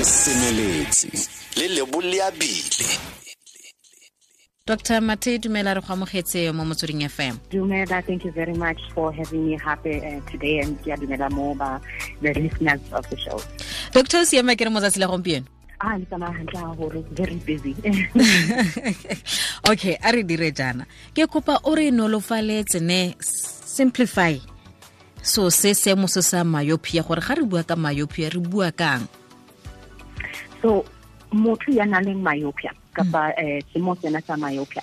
le semeletse le leboleabile dr mate dumela re go amogetse mo motsweding fm Dumela, thank you very much for having me happy uh, today and ke a dumela mo ba the listeners of the show. dr o siame ke re motsatsi la gompieno. Ah, le tsamaya hantle haholo, very busy. okay a re dire jaana. Ke kopa o re nolofaletse ne simplify. So se seemo se sa myopia gore ga re bua ka myopia re bua kang so, motho ya nang le myopia, kapa eh, semo sena sa myopia.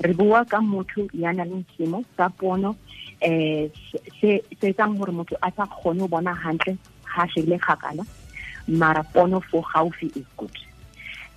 Re bua ka motho ya nang le semo sa pono eh se se etsang gore motho a sa kgone go bona hantle ha shebile kgakala mara pono for gaufi is good.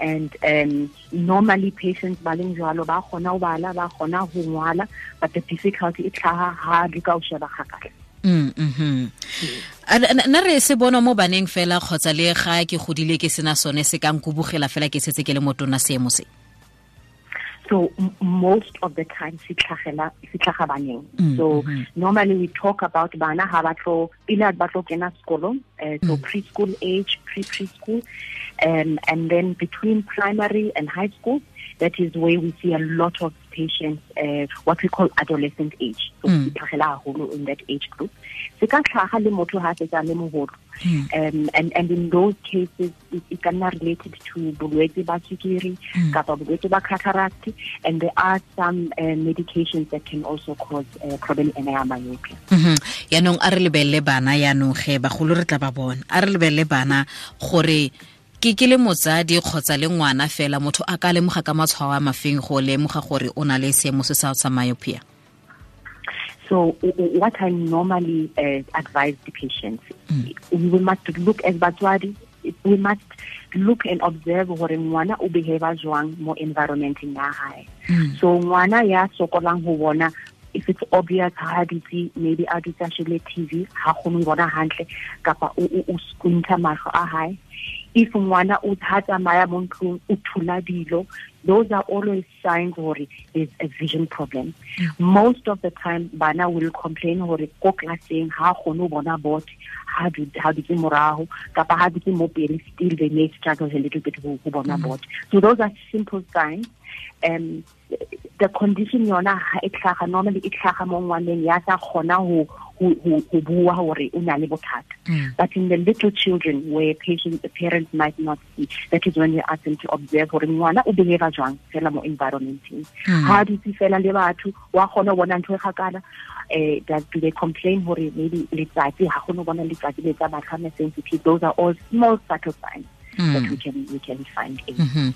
And um normally patients ba leng jalo ba kgona go bala ba kgona go ngwala but the difficulty e tlhaga ha di ka o sheba kgakala. Mm, na- nna re se bona mo baneng fela kgotsa le ga ke godile ke sena sone se fela ke setse ke le motona seemo se so most of the time se tlhagela se tlhaga baneng. Mm, so mhm. normally we talk about bana ha ba tlo pele ba tlo kena sekolo uh, so preschool age pre preschool um, and then between primary and high school that is where we see a lot of patients uh, what we call adolescent age. So Mm. tlhagela haholo in that age group. Se ka tlhaga le motho ha fetsa le mogolo um, and, and in those cases it, it can be related to bolwetse ba sukiri kapa bolwetse ba cataract and there are some uh, medications that can also cause uh, problem ena ya myopia. Mhm. yaanong a re lebelele bana yaanong ge bagolo re tla ba bona. A re lebelele bana gore ke ke le motsadi kgotsa le ngwana fela motho a ka lemoga ka matshwao a mafeng go lemoga gore o na le seemo se sa sa myopia So what I normally uh, advise the patients, we must look as batswadi, we must look and observe hore ngwana o behave jwang mo environmenteng ya hae. So ngwana ya sokolang ho bona if it's obvious ha dutse maybe a dutse a shebile TV ha kgone bona hantle kapa o o- o squinta mahlo a hae. If ngwana o ha tsamaya mo ntlong o thula dilo those are always signs hore there's a vision problem. Most of the time bana will complain hore ko classeng ha kgone ho bona board ha du- ha dutse morago kapa ha dutse mo pele still they may struggle a little bit ho bona board so those are simple signs. Um the condition yona ha e tlhaga normally e tlhaga mo ngwaneng ya sa kgona ho ho bua hore o na le bothata. But in the little children where patients the parents might not see that is when we ask them to observe hore ngwana o behave jwang fela mo environmenteng. Ha dutse fela le batho wa kgona ho bona ntho e kgakala eh that do they complain hore maybe letsatsi ha ho bona letsatsi le tsa batho sensitive those are all small subtle signs that we can we can find in Mhm.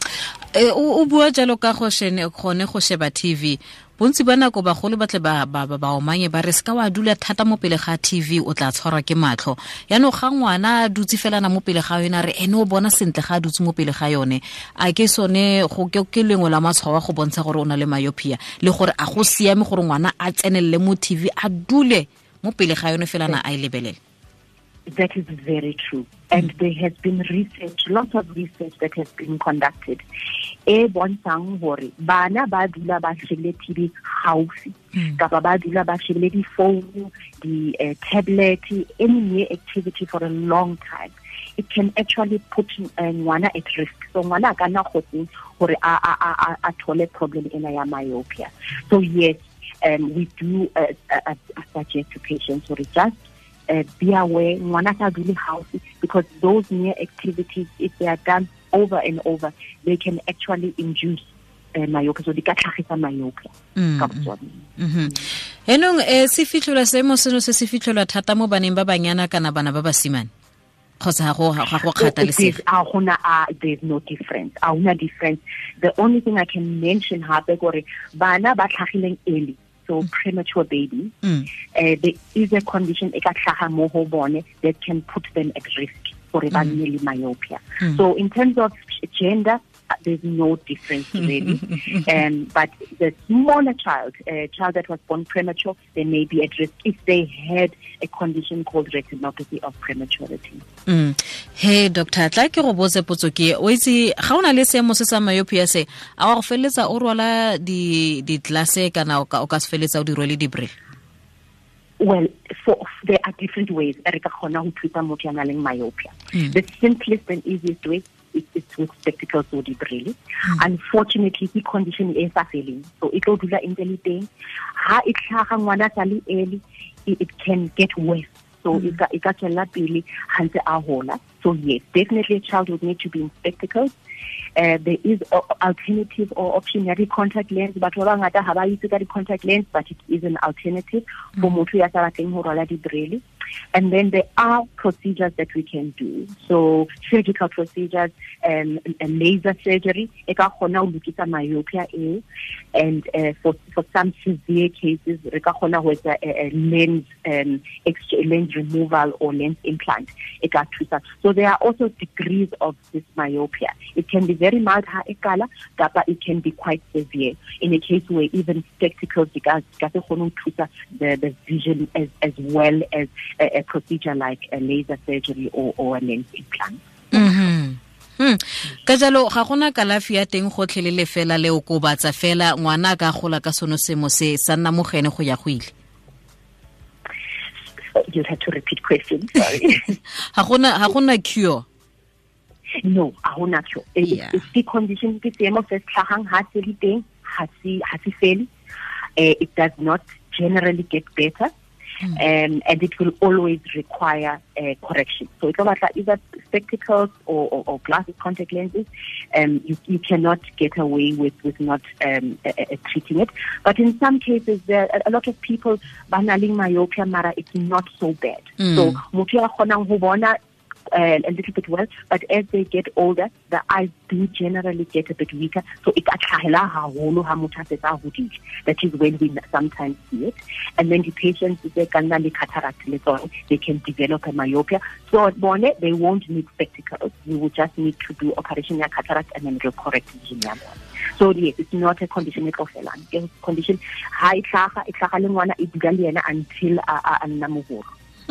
Eh, o o bua jalo ka go shene gone go sheba tv bontsi ba nako bagolo ba tle ba omanye ba re se ka wa dula thata mo pele ga tv o tla tshwarwa ke matlho yaanong ga ngwana a dutse felana mo pele ga yone a re ene o bona sentle ga a dutse mo pele ga yone. A ke sone ke ke lengwe la matshwao a go bontsha gore o na le myopia le gore a go siame gore ngwana a tsenelele mo tv a dule mo pele ga yone felana a e lebelele That is very true. And there has been research, lots of research that has been conducted. E bontshang hore bana ba dula ba shebile TV haufi kapa ba dula ba shebile di phone, di uh, tablet, any near activity for a long time. It can actually put uh, ngwana at risk. So ngwana a ka nna kgotseng hore a a a a- a thole problem ena ya myopia. So yes, um, we do uh, uh, uh, suggest to patients or just uh, be aware ngwana sa dule house because those near activities if they are done over and over they can actually induce uh, myopia so di ka tlhagisa myopia ka botsone Mhm. enong eh se fitlhelwa seemo seno se se fitlhelwa thata mo baneng ba banyana kana bana ba basimane? Kgotsa ga go ga go kgathalesega There's- no difference. A difference. The only thing i can mention gape gore bana ba tlhagileng early so premature babies Mm. uh, there is a condition ka tlhaga mo ho bone that can put them at risk for le myopia. So in terms of gender there's no difference really. Um, but the smaller child a child that was born premature they may be at risk if they had a condition called retinopathy of prematurity. Mm. he doctor tla ke go botse potso ke o itse ga o na le seemo se sa myopia se a wa go feleletsa o rwala di di class kana o ka o ka se feleletsa o di rwele di well for there are different ways. Re ka kgona go thusa motho ya nang myopia. Mm. the simplest and easiest way is it's with spectacles or really unfortunately ke condition e sa feleng so e tlo dula ntse le teng ha e tlhaga ngwana sa le early it, it can get worse. So e ka e ka tswela pele ha ntse a hola. So yes definitely a child would need to be in spectacles. Uh, there is alternative or option ya di-contact lens. Batho ba bangata ha ba itse ka di-contact lens but it is an alternative for motho ya sa batleng ho rwala dibrele and then there are procedures that we can do. So surgical procedures um, a laser surgery. Myopia and uh, for for some severe cases etsa a, a lens um, extra lens removal or lens implant. So there are also degrees of this myopia. It can be very mild kala it can be quite severe. In a case where even spectacles the the vision as as well as a, a procedure like a laser surgery or or an implant. Mm-hmm. ka jalo ga gona kalafi ya teng gotlhelele fela le o kobatsa fela ngwana ka gola ka sono semo se sa nna mogene go ya go ile. You to repeat question sorry. Ga gona ha gona cure? No ha gona cure. Yeah. it's the condition ke seemo se se tlhagang ha se le teng ha se ha se fele. Eh, it does not generally get better um, and it will always require uh, correction. So it's about either spectacles or, or, or glasses, contact lenses. Um, you, you cannot get away with, with not um, uh, uh, treating it. But in some cases, there are a lot of people banaling myopia, mara it's not so bad. Mm. So uh, a little bit well, but as they get older, the eyes do generally get a bit weaker. So it tlhahela haholo ha motho a a hodile. That is when we sometimes see it. And then the patients, they can cataract le they can develop a myopia. So at bone, they won't need spectacles. We will just need to do operation ya cataract and then we'll correct vision ya. So yes, it's not a condition e tlo felang. Ke condition ha e tlhaga, e tlhaga le until a a- a nna.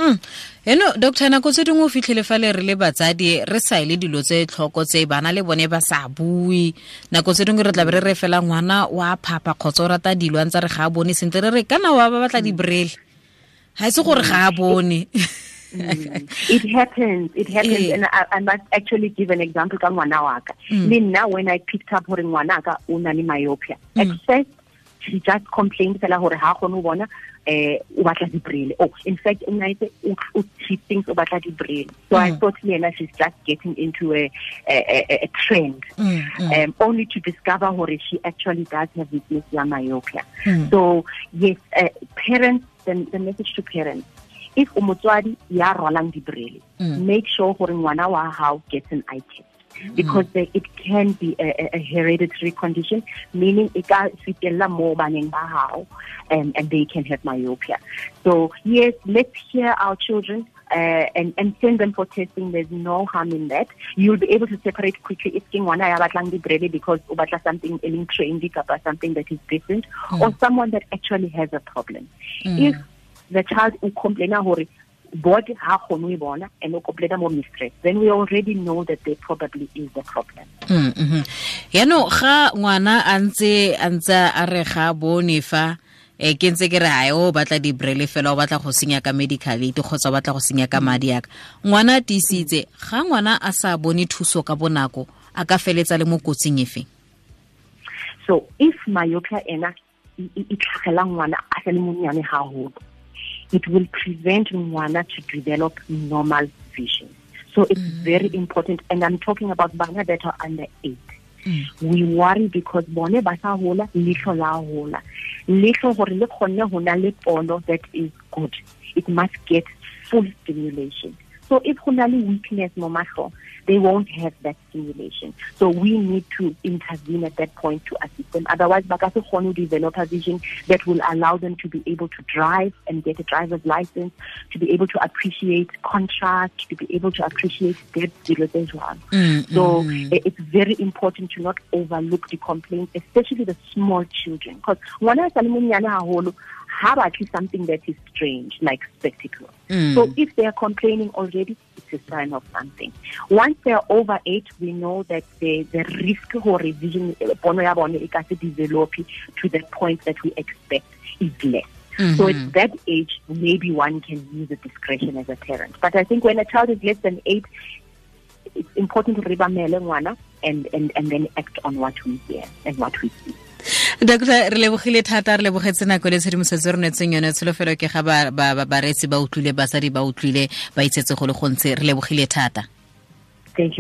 Hmm. eno doctor nako tse dingwe o fitlhele fa le re le batsadi re sa ele dilo tse tlhoko tse bana le bone ba sa bue. Nako tse dingwe re tlabe re re fela ngwana wa phapa kgotsa o rata dilo a ntse re ga a bone sentle re re kana wa ba batla dibrele ga e se gore ga a bone. Mm. it happens it happens yeah. and I, I must actually give an example ka ngwana waka le nna when i picked up gore ngwanaka o na le myopia at first she just complained fela hore ha kgone ho bona eh o batla dibrele oh in fact o naitse o she thinks o batla dibrele so i Mm. thought Lena she's just getting into a a, a, a trend Mm, mm. um, only to discover hore she actually does have weakness ya myopia Mm. so yes uh, parents the, the message to parents if o motswadi ya rwalang dibrele Mm. make sure hore ngwana wa hao gets an eye test because there, it can be a, a, hereditary condition meaning ka fitella mo baneng ba hao and, and they can have myopia so yes let's hear our children uh, and, and send them for testing. There's no harm in that. You'll be able to separate quickly if king wana ya batlang dibrele because o batla something in trendy kapa something that is different or someone that actually has a problem. If the child o complaina body ha kgone e bona and o complaina mo mistress then we already know that there probably is the problem. Mm, mhm. yaanong ga ngwana a ntse a ntse a re ga bone fa e ke ntse ke re ae o batla di-brele fela o batla go senya ka medical aid kgotsa o batla go senya ka madi aka ngwana a tiisitse ga ngwana a sa bone thuso ka bonako a ka feletsa le mo kotsing e feng So if myopia ena e e- e tlhagela ngwana a sa le monnyane haholo, it will prevent ngwana to develop normal vision. So it's mm. very important, and I'm talking about bana that are under eight. Mm. We worry because bone ba sa hola, leihlo la hola. Leihlo hore le kgonne ho na le pono that is good. It must get full stimulation. So if na le weakness mo they won't have that stimulation. So we need to intervene at that point to assist them. Otherwise, ba ka se kgone ho develop a vision that will allow them to be able to drive and get a driver's license, to be able to appreciate contrast, to be able to appreciate depth, tse jwalo. Mm, So mm. it's very important to not overlook the complaints, especially the small children. Because ngwana a sa le monyane haholo, ha batle something that is strange, like spectacles. Mm. So if they are complaining already, it's a sign of something. Once they are over eight, we know that the, the risk for revision, pono ya bone e ka develop to the point that we expect is less. So at that age, maybe one can use a discretion as a parent. But I think when a child is less than eight, it's important to ngwana and, and, and then act on what we hear and what we see. Doctor re lebogile thata re lebogetse nako le tshedimosetso re netseng yone. Tsholofelo ke ga bareetsi ba utlwile basadi ba utlwile ba itsetse go le gontse re lebogile thata Thank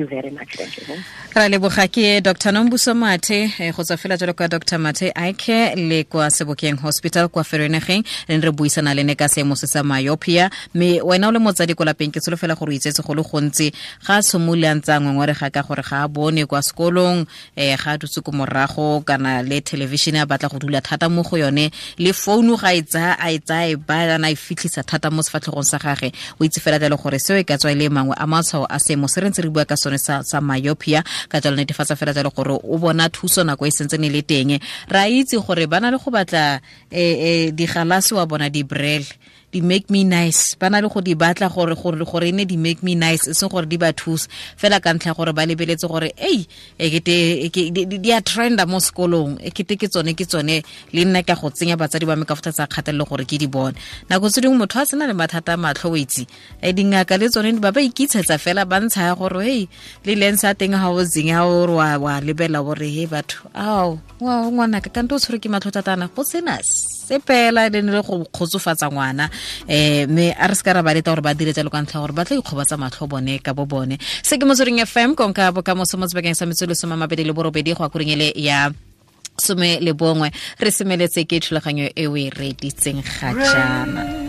ra leboga ke dr. Nombuso mathe eh, go tswa fela jalo ka dr. Mathe ike le kwa sebokeng hospital kwa ferenegeng re re buisana le ne ka seemo se sa myopia. Mme wena o le motsadi ko lapeng ke tsholofela gore o itsetse go le gontsi. Ga a tshimolole a ntse a ngongorega ka gore ga a bone kwa sekolong um ga a dutse ko morago kana le thelebišene a batla go dula thata mo go yone. Le founu ga e tsaya a e tsaya e baana e fitlhisa thata mo sefatlhegong sa gage. O itse fela jalo gore seo e ka tswa e le mangwe a matshwao a seemo se re ntse re bua ka sone sa, sa myopia ka jalo netefatsa fela jalo gore o bona thuso nako e sentsene le teng. Ra itse gore bana le go batla um um digalase wa bona di-brel di make me nice. Ba na le go di batla gore gore gore e ne di make me nice e seng gore di ba thusa. Fela ka ntlha gore ba lebeletse gore ei ekete di a trenda mo sekolong. Ekete ke tsone ke tsone le nna ka go tsenya batsadi ba me ka fotatsa kgatelelo gore ke di bone. Nako tse dingwe motho a sena le mathata a matlho o um dingaka le tsone ba ba ikitshetsa fela ba ntsha ya gore hei le lens a teng ga o zeng ya ore wa lebela gore he batho ao ngwanaka kante o tshwere ke matlho tatana go sena sepela le ne le go kgotsofatsa ngwana um mme a re se ka ra ba leta gore ba dire jalo ka ntlha gore ba tla ikgobatsa matlho bone ka bo bone. Se ke motsweding fm konka bokamoso mo sebakeng sa metse lesome a mabedi le borobedi go akoreng koreng ele ya some le bongwe. Re semeletse ke thulaganyo e o e reditseng ga jaana